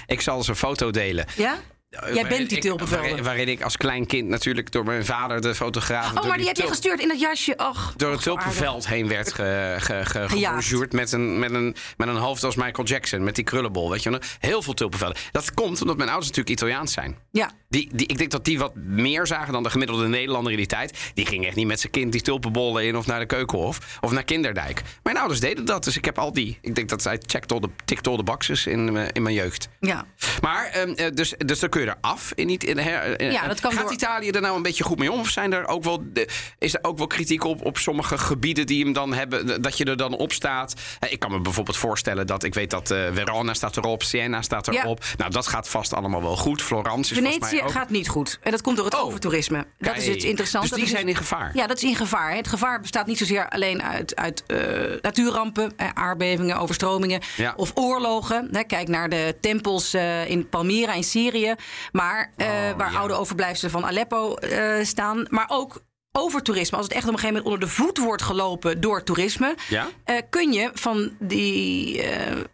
ik zal eens een foto delen. Ja? Waarin bent die. Waarin, waarin ik als klein kind natuurlijk door mijn vader, de fotograaf... Oh, maar die heb je gestuurd in dat jasje. Ach, door het tulpenveld heen werd ge, met een, met, een, met een hoofd als Michael Jackson. Met die krullenbol, weet je wel. Heel veel tulpenvelden. Dat komt omdat mijn ouders natuurlijk Italiaans zijn. Ja. Die, die, ik denk dat die wat meer zagen dan de gemiddelde Nederlander in die tijd. Die ging echt niet met zijn kind die tulpenbollen in of naar de Keukenhof of naar Kinderdijk. Mijn ouders deden dat, dus ik heb al die. Ik denk dat zij checked all the, ticked all the boxes in, mijn- in mijn jeugd. Ja. Maar, ehm, eh, dus, dus dan kun je eraf. In, niet- in, her- eh, Ja, dat kan Gaat door- Italië er nou een beetje goed mee om? Of zijn er ook wel, de- is er ook wel kritiek op, op sommige gebieden die hem dan hebben, dat je er dan op staat? Eh, Ik kan me bijvoorbeeld voorstellen dat ik weet dat eh, Verona staat erop, Siena staat Ja. erop. Nou, dat gaat vast allemaal wel goed. Florence is volgens Venetië mij ook. gaat niet goed. En dat komt door het Oh. overtoerisme. Dat is het interessante. Dus die zijn in gevaar. Ja, dat is in gevaar. Het gevaar bestaat niet zozeer alleen uit, uit eh, natuurrampen, aardbevingen, overstromingen Ja. of oorlogen. Kijk naar de tempels in Palmyra in Syrië, maar eh, waar Oh, ja. oude overblijfselen van Aleppo eh, staan. Maar ook overtoerisme. Als het echt op een gegeven moment onder de voet wordt gelopen door toerisme, Ja? eh, kun je van die.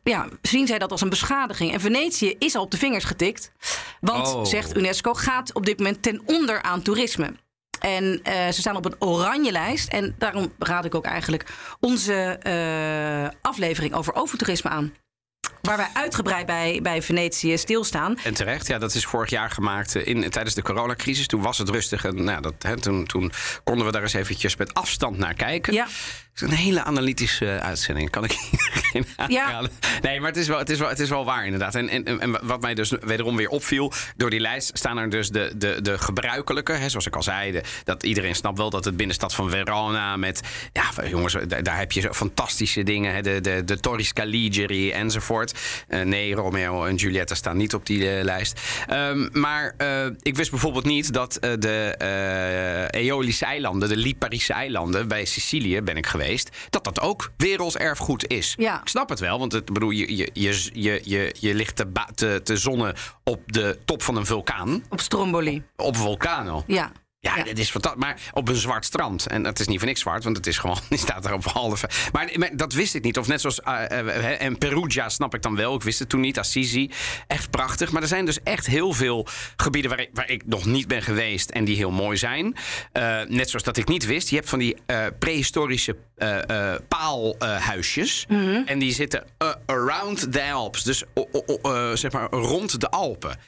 ja, zien zij dat als een beschadiging. En Venetië is al op de vingers getikt. Want, Oh. zegt UNESCO, gaat op dit moment ten onder aan toerisme. En ze staan op een oranje lijst. En daarom raad ik ook eigenlijk onze aflevering over overtoerisme aan. Waar wij uitgebreid bij, bij Venetië stilstaan. En terecht, ja, dat is vorig jaar gemaakt eh, in, tijdens de coronacrisis. Toen was het rustig en nou, dat, hè, toen, toen konden we daar eens eventjes met afstand naar kijken. Ja, is een hele analytische eh, uitzending. Kan ik geen Ja. Nee, maar het is, wel, het, is wel, het is wel waar inderdaad. En, en, en wat mij dus wederom weer opviel... door die lijst staan er dus de, de, de gebruikelijke... Hè, zoals ik al zei, de- dat iedereen snapt wel dat het binnenstad van Verona... met, ja, jongens, daar, daar heb je zo fantastische dingen... Hè, de, de, de Torri Scaligeri enzovoort. Eh, nee, Romeo en Julietta staan niet op die eh, lijst. Ehm, maar ik wist bijvoorbeeld niet dat de Eolische eilanden, de Liparische eilanden bij Sicilië ben ik geweest, dat dat ook werelderfgoed is. Ja. Ik snap het wel, want het, bedoel, je, je, je, je, je, je ligt te, te, te zonnen op de top van een vulkaan, Op Stromboli. op Vulcano. Ja. Ja, Ja. dit is fantastisch. Maar op een zwart strand. En het is niet voor niks zwart, want het is gewoon. Die staat er op halve. Maar, maar dat wist ik niet. Of net zoals. eh, eh, en Perugia snap ik dan wel. Ik wist het toen niet. Assisi. Echt prachtig. Maar er zijn dus echt heel veel gebieden waar ik, waar ik nog niet ben geweest. En die heel mooi zijn. Eh, net zoals dat ik niet wist. Je hebt van die eh, prehistorische eh, eh, paalhuisjes. En die zitten eh, around the Alps. Dus eh, zeg maar rond de Alpen.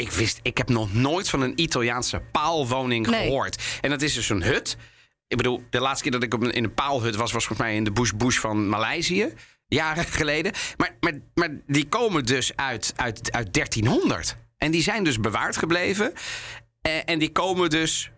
Ik wist, ik heb nog nooit van een Italiaanse paalwoning Nee. gehoord. En dat is dus een hut. Ik bedoel, de laatste keer dat ik in een paalhut was, was volgens mij in de bush bush van Maleisië. Jaren geleden. Maar, maar, maar die komen dus uit, uit, uit 1300. En die zijn dus bewaard gebleven. Eh, en die komen dus,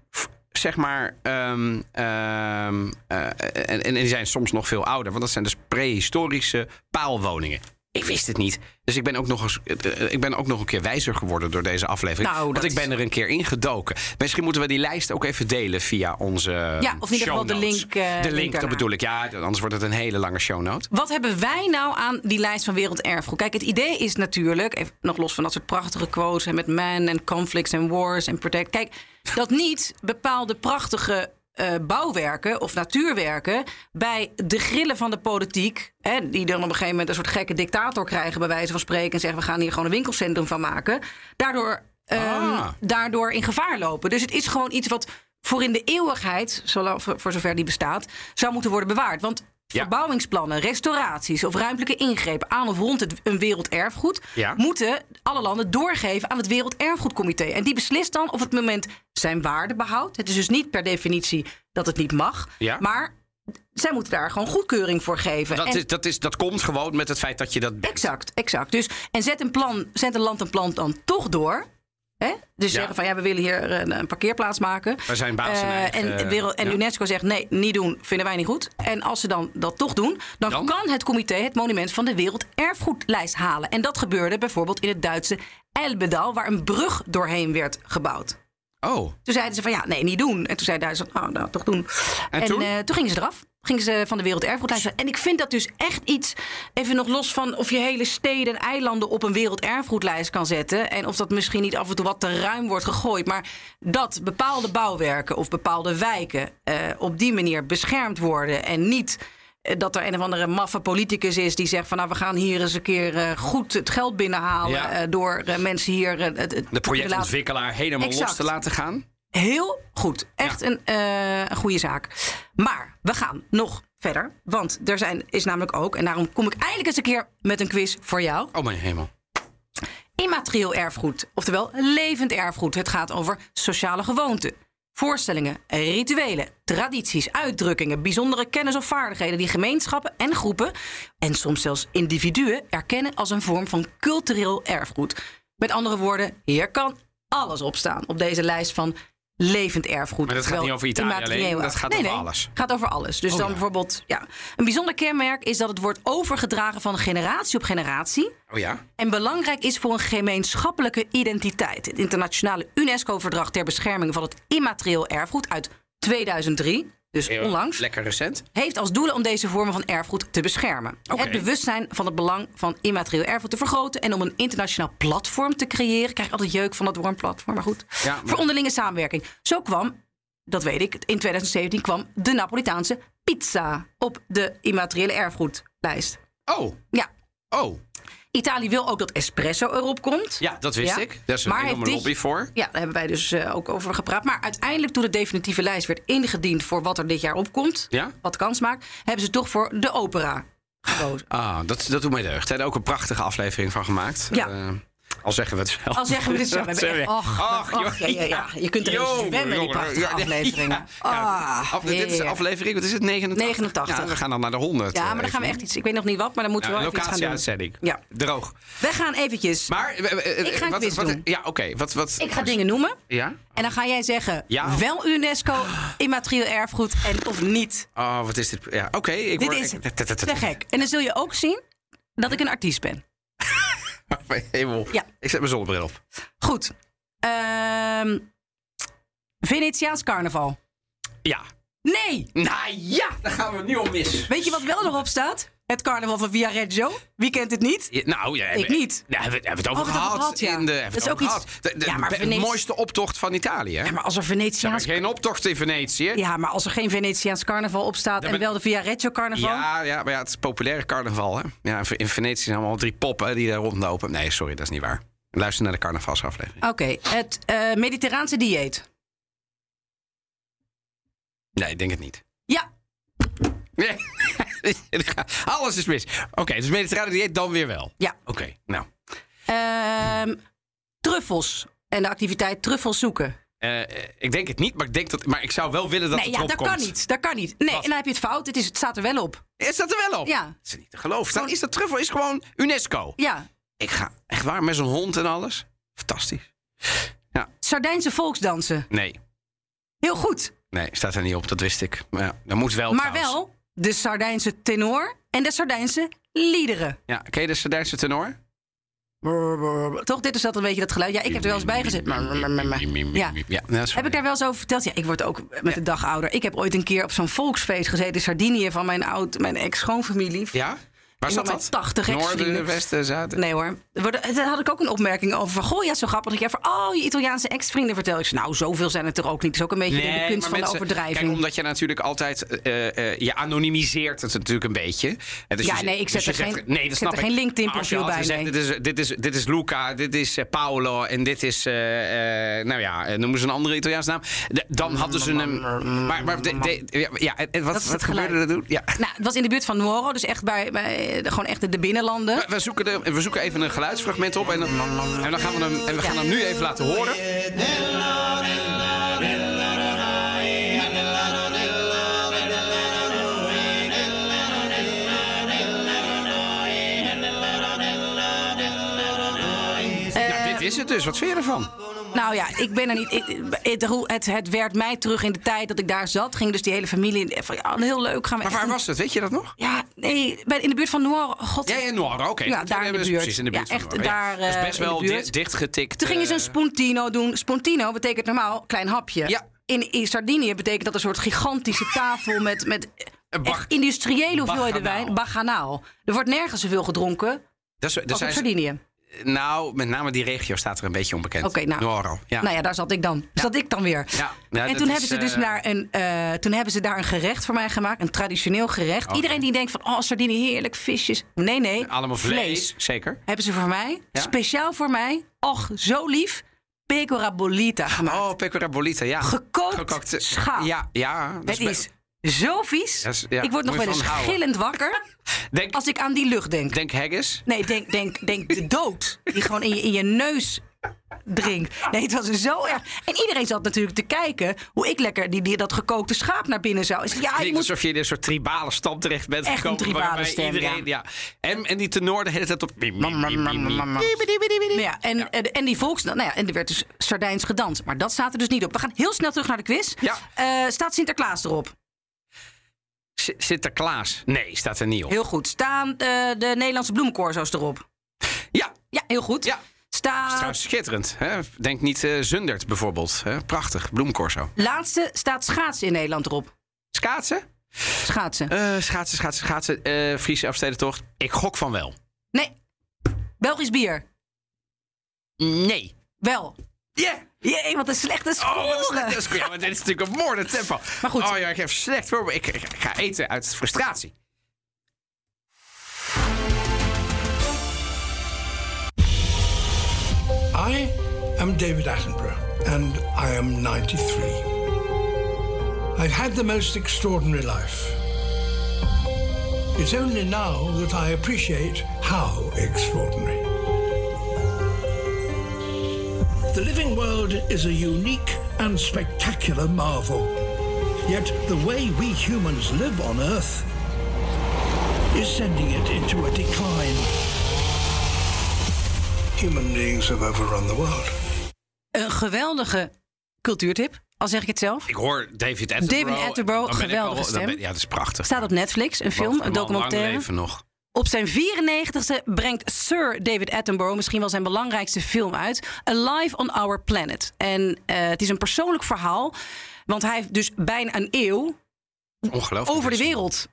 zeg maar. ehm, ehm, eh, en, en die zijn soms nog veel ouder. Want dat zijn dus prehistorische paalwoningen. Ik wist het niet. Dus ik ben ook nog, eens, eh, ik ben ook nog een keer wijzer geworden door deze aflevering. Nou, want dat ik ben er een keer ingedoken. Misschien moeten we die lijst ook even delen via onze. Ja, of in ieder geval de shownotes. link, eh, de link link, dat bedoel ik. Ja, anders wordt het een hele lange shownote. Wat hebben wij nou aan die lijst van werelderfgoed? Kijk, het idee is natuurlijk, even nog los van dat soort prachtige quotes en met man en conflicts en wars en protect. Kijk, dat niet bepaalde prachtige eh, bouwwerken of natuurwerken bij de grillen van de politiek, hè, die dan op een gegeven moment een soort gekke dictator krijgen, bij wijze van spreken, en zeggen we gaan hier gewoon een winkelcentrum van maken, daardoor, ehm, Ah. daardoor in gevaar lopen. Dus het is gewoon iets wat voor in de eeuwigheid, voor, zover die bestaat, zou moeten worden bewaard. Want. Verbouwingsplannen, restauraties of ruimtelijke ingrepen aan of rond het, een werelderfgoed Ja. moeten alle landen doorgeven aan het Werelderfgoedcomité. En die beslist dan of het moment zijn waarde behoudt. Het is dus niet per definitie dat het niet mag, Ja. maar zij moeten daar gewoon goedkeuring voor geven. Dat, En- is, dat, is, dat komt gewoon met het feit dat je dat bent. Exact, exact. Dus, en zet een, plan, zet een land een plan dan toch door. Hè? Dus Ja. zeggen van ja, we willen hier een, een parkeerplaats maken. We zijn baas Eh, eigen- en wereld, en ja. UNESCO zegt nee, niet doen, vinden wij niet goed. En als ze dan dat toch doen, dan, Dan? kan het comité het monument van de werelderfgoedlijst halen. En dat gebeurde bijvoorbeeld in het Duitse Elbedal, waar een brug doorheen werd gebouwd. Oh, Toen zeiden ze van ja, nee, niet doen. En toen zei Duitsland, oh, nou, toch doen. En toen? eh, toen gingen ze eraf. Gingen ze van de werelderfgoedlijst. En ik vind dat dus echt iets, even nog los van of je hele steden en eilanden op een werelderfgoedlijst kan zetten. En of dat misschien niet af en toe wat te ruim wordt gegooid. Maar dat bepaalde bouwwerken of bepaalde wijken eh, op die manier beschermd worden. En niet eh, dat er een of andere maffe politicus is die zegt van nou we gaan hier eens een keer eh, goed het geld binnenhalen. Ja. eh, door eh, mensen hier de projectontwikkelaar helemaal los te laten gaan. Heel goed. Echt een, eh, een goede zaak. Maar we gaan nog verder. Want er zijn, is namelijk ook, en daarom kom ik eindelijk eens een keer met een quiz voor jou. Oh mijn hemel. Immaterieel erfgoed, oftewel levend erfgoed. Het gaat over sociale gewoonten, voorstellingen, rituelen, tradities, uitdrukkingen, bijzondere kennis of vaardigheden die gemeenschappen en groepen en soms zelfs individuen erkennen als een vorm van cultureel erfgoed. Met andere woorden, hier kan alles op staan op deze lijst van levend erfgoed. Maar dat gaat niet over Italië alleen, dat gaat nee, over nee, alles. gaat over alles. Dus Oh, dan ja. bijvoorbeeld, ja. Een bijzonder kenmerk is dat het wordt overgedragen van generatie op generatie Oh ja? en belangrijk is voor een gemeenschappelijke identiteit. Het internationale UNESCO-verdrag ter bescherming van het immaterieel erfgoed uit 2003, dus onlangs, Lekker recent. heeft als doelen om deze vormen van erfgoed te beschermen. Het bewustzijn van het belang van immaterieel erfgoed te vergroten en om een internationaal platform te creëren. Ik krijg altijd jeuk van dat woord platform, maar goed. Ja, maar- Voor onderlinge samenwerking. Zo kwam, dat weet ik, in 2017 kwam de Napolitaanse pizza op de immateriële erfgoedlijst. Oh, Ja, oh. Italië wil ook dat espresso erop komt. Ja, dat wist Ja. ik. Daar is een Maar enorme dit- lobby voor. Ja, daar hebben wij dus eh, ook over gepraat. Maar uiteindelijk, toen de definitieve lijst werd ingediend voor wat er dit jaar opkomt, Ja? wat kans maakt, hebben ze toch voor de opera gekozen. Ah, dat, dat doet mij deugd. Daar ook een prachtige aflevering van gemaakt. Ja. Eh, al zeggen we het zelf. Al zeggen we dit zo. We och, Ach, och, ja, ja, ja. Je kunt er eens zwemmen in die prachtige afleveringen. Ah, af- dit is de aflevering, wat is het? 89? 89. Ja, we gaan dan naar de 100. Ja, eh, maar dan gaan we echt iets. Ik weet nog niet wat, maar dan moeten we wel even iets gaan doen. locatieuitzending. Ja. Droog. We gaan eventjes. Maar, eh, eh, Ik ga een wat, wat, doen. Ja, oké. Wat, wat, ik ga dingen noemen. Ja? En dan ga jij zeggen: Ja. wel UNESCO, immaterieel erfgoed en of niet. Oh, wat is dit? Ja, oké. ik Dit word- is ik- te gek. En dan zul je ook zien dat ik een artiest ben. Hemel. Ja. Ik zet mijn zonnebril op. Goed. Ehm Venetiaans carnaval. Ja. Nee! Nou ja, daar gaan we nu al mis. Weet je wat wel erop staat? Het carnaval van Viareggio. Wie kent het niet? Ja, nou, ja, Ik niet. Ja, hebben we hebben het over Oh, gehad. over gehad, ja. in de, Dat is ook iets-. De, de- Ja, maar de Venetië- mooiste optocht van Italië. Hè? Ja, maar als er Venetiaans... geen optocht in Venetië. Ja, maar als er geen Venetiaans carnaval op staat... en wel de Viareggio carnaval... Ja, ja, maar ja, het is populaire carnaval. Hè? Ja, in Venetië zijn allemaal drie poppen die daar rondlopen. Nee, sorry, dat is niet waar. Luister naar de carnavalsaflevering. Oké, het eh, Mediterraanse dieet. Nee, ik denk het niet. Ja, Nee. Alles is mis. Oké, dus mediterrane dieet dan weer wel. ja. Oké, nou. Ehm, truffels. En de activiteit truffels zoeken. Eh, ik denk het niet, maar ik, denk dat, maar ik zou wel willen dat nee, het ja, dat komt. kan niet. Dat kan niet. Nee, Wat? en dan heb je het fout. Het, is, het staat er wel op. Het staat er wel op. Ja. Dat is niet te geloven. Dan is dat truffel is gewoon UNESCO. Ja. Ik ga echt waar met zo'n hond en alles. Fantastisch. Sardijnse volksdansen. Nee, Heel goed. nee, staat er niet op. Dat wist ik. Maar ja, dat moet wel. Maar trouwens. wel de Sardijnse tenor en de Sardijnse liederen. Ja, ken je de Sardijnse tenor? Toch? Dit is dat een beetje dat geluid. Ja, ik heb er wel eens bij gezet. Ja. ja Heb ik daar wel eens over verteld? Ja, ik word ook met de dag ouder. Ik heb ooit een keer op zo'n volksfeest gezeten in Sardinië van mijn, oud, mijn ex-schoonfamilie. Ja? Waar zat dat? 80 Noorden, ex-vrienden. westen, zuiden? Nee hoor. Daar had ik ook een opmerking over. Van, goh, ja, zo grappig dat jij voor al je Italiaanse ex-vrienden vertelt. Ik zei, nou, zoveel zijn het er ook niet. Het is ook een beetje de kunst van mensen- de overdrijving. Kijk, omdat je natuurlijk altijd... eh, eh, je anonimiseert het natuurlijk een beetje. Dus Ja, je- nee, ik zet dus je er zegt- geen- nee, dat zet snap er ik. geen LinkedIn profiel bij, Dit is, dit, is, dit is Luca, dit is eh, Paolo en dit is... nou ja, noemen ze een andere Italiaanse naam. De- dan hadden ze een... Maar, maar de, de- ja, wat, gebeurde er toen? Ja. Nou, het was in de buurt van Nuoro, dus echt bij, bij gewoon echt de binnenlanden. We, we zoeken we zoeken even een geluidsfragment op en, dan- en, dan gaan we hem, en we gaan hem nu even laten horen. Dit is het dus. Wat vind je ervan? Nou ja, ik ben er niet. ik- het, het, het werd mij terug in de tijd dat ik daar zat. Ging dus die hele familie. Van, ja, heel leuk. Gaan we Maar waar was het? Weet je dat nog? Ja, nee, bij, in de buurt van. Oh, God. Ja, ja, Noir, oké. Ja, daar in de dus buurt. Precies, in de buurt Ja, van echt daar, Dat is eh, best in wel dichtgetikt. Toen gingen ze een eh, spontino doen. Spontino betekent normaal klein hapje. Ja. In, in Sardinië betekent dat een soort gigantische tafel met, met echt industriële hoeveelheden wijn. Baganaal. Er wordt nergens zoveel gedronken dat is, als ze- Sardinië. Nou, met name die regio staat er een beetje onbekend. Oké, nou. Ja. Nou ja, daar zat ik dan. Zat ik dan weer. Ja, ja, en toen is, hebben ze dus eh, naar een, eh, toen hebben ze daar een gerecht voor mij gemaakt, een traditioneel gerecht. Iedereen die denkt van, oh Sardinië heerlijk visjes. Nee, nee. Allemaal vlees, zeker. Hebben ze voor mij, speciaal voor mij, och zo lief, pecora bolita gemaakt. Oh, pecora bolita, ja. Gekookt Gekookte- schaap. Ja, ja. dat is zo vies. Ja, ik word nog wel eens gillend wakker Denk, als ik aan die lucht denk. denk haggis. Nee, denk, denk, denk de dood. Die gewoon in je, in je neus drinkt. Nee, het was zo erg. En iedereen zat natuurlijk te kijken hoe ik lekker die, die, dat gekookte schaap naar binnen zou. Ja, ik moet... alsof je in een soort tribale stam terecht bent Echt een gekomen. tribale waarbij stem, iedereen, ja. En, en die tenor de hele tijd op... Ja, en, en, en die volks... Nou ja, en er werd dus Sardijns gedanst. Maar dat staat er dus niet op. We gaan heel snel terug naar de quiz. Ja. Eh, staat Sinterklaas erop? Sinterklaas. Nee, staat er niet op. Heel goed. Staan de, de Nederlandse bloemcorso's erop? Ja, Ja, heel goed. ja. Staat... Trouwens, schitterend. Hè? Denk niet eh, Zundert bijvoorbeeld. Hè? Prachtig, bloemcorso. Laatste staat schaatsen in Nederland erop. Schaatsen? Schaatsen. Eh, schaatsen, schaatsen, schaatsen. eh Friese Afstedentocht. Ik gok van wel. Nee. Belgisch bier. Nee. Wel. Ja. Jee, wat een slechte Oh, score. wat een slechte score. Ja, maar dit is natuurlijk een moordend tempo. Maar goed. Oh ja, ik heb slecht voor ik ga eten uit frustratie. I am David Attenborough, and I am 93. I've had the most extraordinary life. It's only now that I appreciate how extraordinary. The living world is a unique and spectacular marvel. Yet the way we humans live on Earth is sending it into a decline. Human beings have overrun the world. Een geweldige cultuurtip, al zeg ik het zelf. Ik hoor David Attenborough. David Attenborough, geweldige al- dan ben- stem. ja, dat is prachtig. Staat op Netflix, een film, een allemaal lang documentaire. leven nog. Op zijn 94ste brengt Sir David Attenborough misschien wel zijn belangrijkste film uit. Alive on Our Planet. En eh, het is een persoonlijk verhaal. Want hij heeft dus bijna een eeuw over de wereld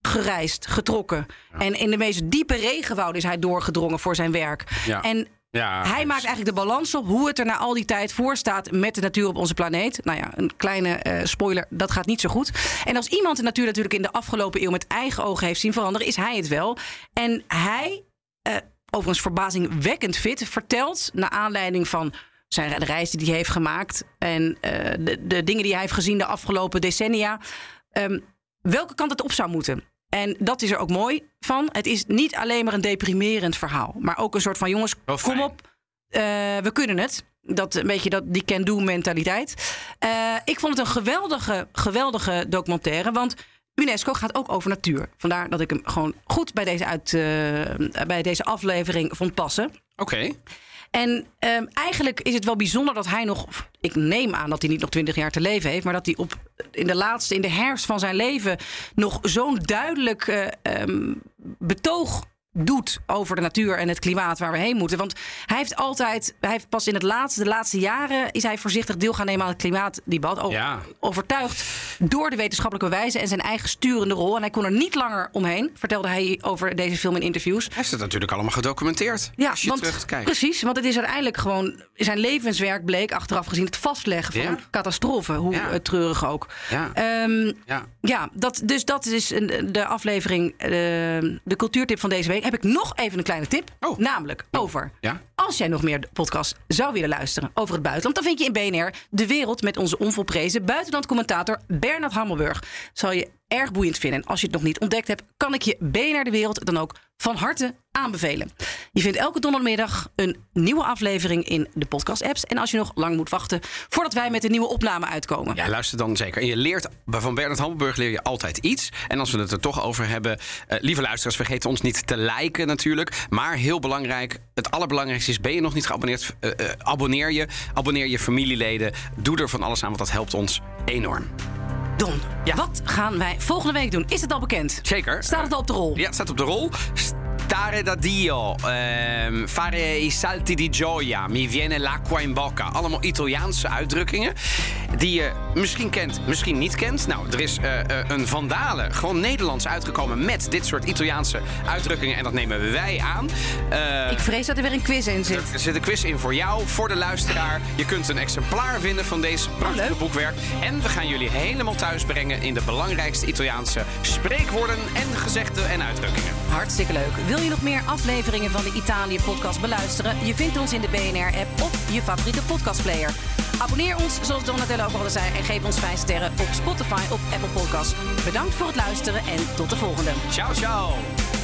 gereisd, getrokken. En in de meest diepe regenwouden is hij doorgedrongen voor zijn werk. Ja. En Ja, hij dus- maakt eigenlijk de balans op hoe het er na al die tijd voor staat met de natuur op onze planeet. Nou ja, een kleine eh, spoiler, dat gaat niet zo goed. En als iemand de natuur natuurlijk in de afgelopen eeuw met eigen ogen heeft zien veranderen, is hij het wel. En hij, eh, overigens verbazingwekkend fit, vertelt naar aanleiding van zijn de reizen die hij heeft gemaakt en eh, de, de dingen die hij heeft gezien de afgelopen decennia, ehm, welke kant het op zou moeten. En dat is er ook mooi van. Het is niet alleen maar een deprimerend verhaal, maar ook een soort van jongens, kom op, eh, we kunnen het. Dat een beetje dat, die can-do mentaliteit. Eh, ik vond het een geweldige, geweldige documentaire. Want UNESCO gaat ook over natuur. Vandaar dat ik hem gewoon goed bij deze, uit, eh, bij deze aflevering vond passen. Oké. En ehm, eigenlijk is het wel bijzonder dat hij nog. Ik neem aan dat hij niet nog twintig jaar te leven heeft. Maar dat hij op, in de laatste, in de herfst van zijn leven. nog zo'n duidelijk eh, ehm, betoog doet over de natuur en het klimaat waar we heen moeten. Want hij heeft altijd, hij heeft pas in het laatste, de laatste jaren is hij voorzichtig deel gaan nemen aan het klimaatdebat. Ja. Overtuigd door de wetenschappelijke bewijzen en zijn eigen sturende rol. En hij kon er niet langer omheen, vertelde hij over deze film in interviews. Hij heeft het natuurlijk allemaal gedocumenteerd. Ja, als je want, precies. Want het is uiteindelijk gewoon zijn levenswerk bleek achteraf gezien het vastleggen van Ja. een catastrofe, hoe Ja. treurig ook. Ja. Ehm, Ja. ja, dat, dus dat is een- de aflevering, eh, de cultuurtip van deze week. Heb ik nog even een kleine tip, Oh. namelijk over. Ja. Als jij nog meer podcasts zou willen luisteren over het buitenland, dan vind je in BNR De Wereld met onze onvolprezen buitenlandcommentator Bernard Hammelburg. Zal je erg boeiend vinden. En als je het nog niet ontdekt hebt, kan ik je BNR De Wereld dan ook van harte aanbevelen. Je vindt elke donderdagmiddag een nieuwe aflevering in de podcast-apps. En als je nog lang moet wachten voordat wij met een nieuwe opname uitkomen. Ja, luister dan zeker. En je leert, van Bernard Hammelburg leer je altijd iets. En als we het er toch over hebben, eh, lieve luisteraars, vergeet ons niet te liken natuurlijk. Maar heel belangrijk, het allerbelangrijkste is, ben je nog niet geabonneerd, eh, eh, abonneer je. Abonneer je familieleden. Doe er van alles aan, want dat helpt ons enorm. Don, Ja. wat gaan wij volgende week doen? Is het al bekend? Zeker. Staat het al op de rol? Ja, het staat op de rol. Stare da Dio, ehm, fare i salti di gioia, mi viene l'acqua in bocca. Allemaal Italiaanse uitdrukkingen die je misschien kent, misschien niet kent. Nou, er is eh, eh, een Vandalen, gewoon Nederlands uitgekomen met dit soort Italiaanse uitdrukkingen. En dat nemen wij aan. Eh, Ik vrees dat er weer een quiz in zit. er zit een quiz in voor jou, voor de luisteraar. Je kunt een exemplaar vinden van deze prachtige leuk. boekwerk. En we gaan jullie helemaal thuis brengen in de belangrijkste Italiaanse spreekwoorden en gezegden en uitdrukkingen. Hartstikke leuk. Wil je nog meer afleveringen van de Italië-podcast beluisteren? Je vindt ons in de BNR-app of je favoriete podcastplayer. Abonneer ons, zoals Donatello ook al zei, en geef ons 5 sterren op Spotify of Apple Podcasts. Bedankt voor het luisteren en tot de volgende. Ciao, ciao!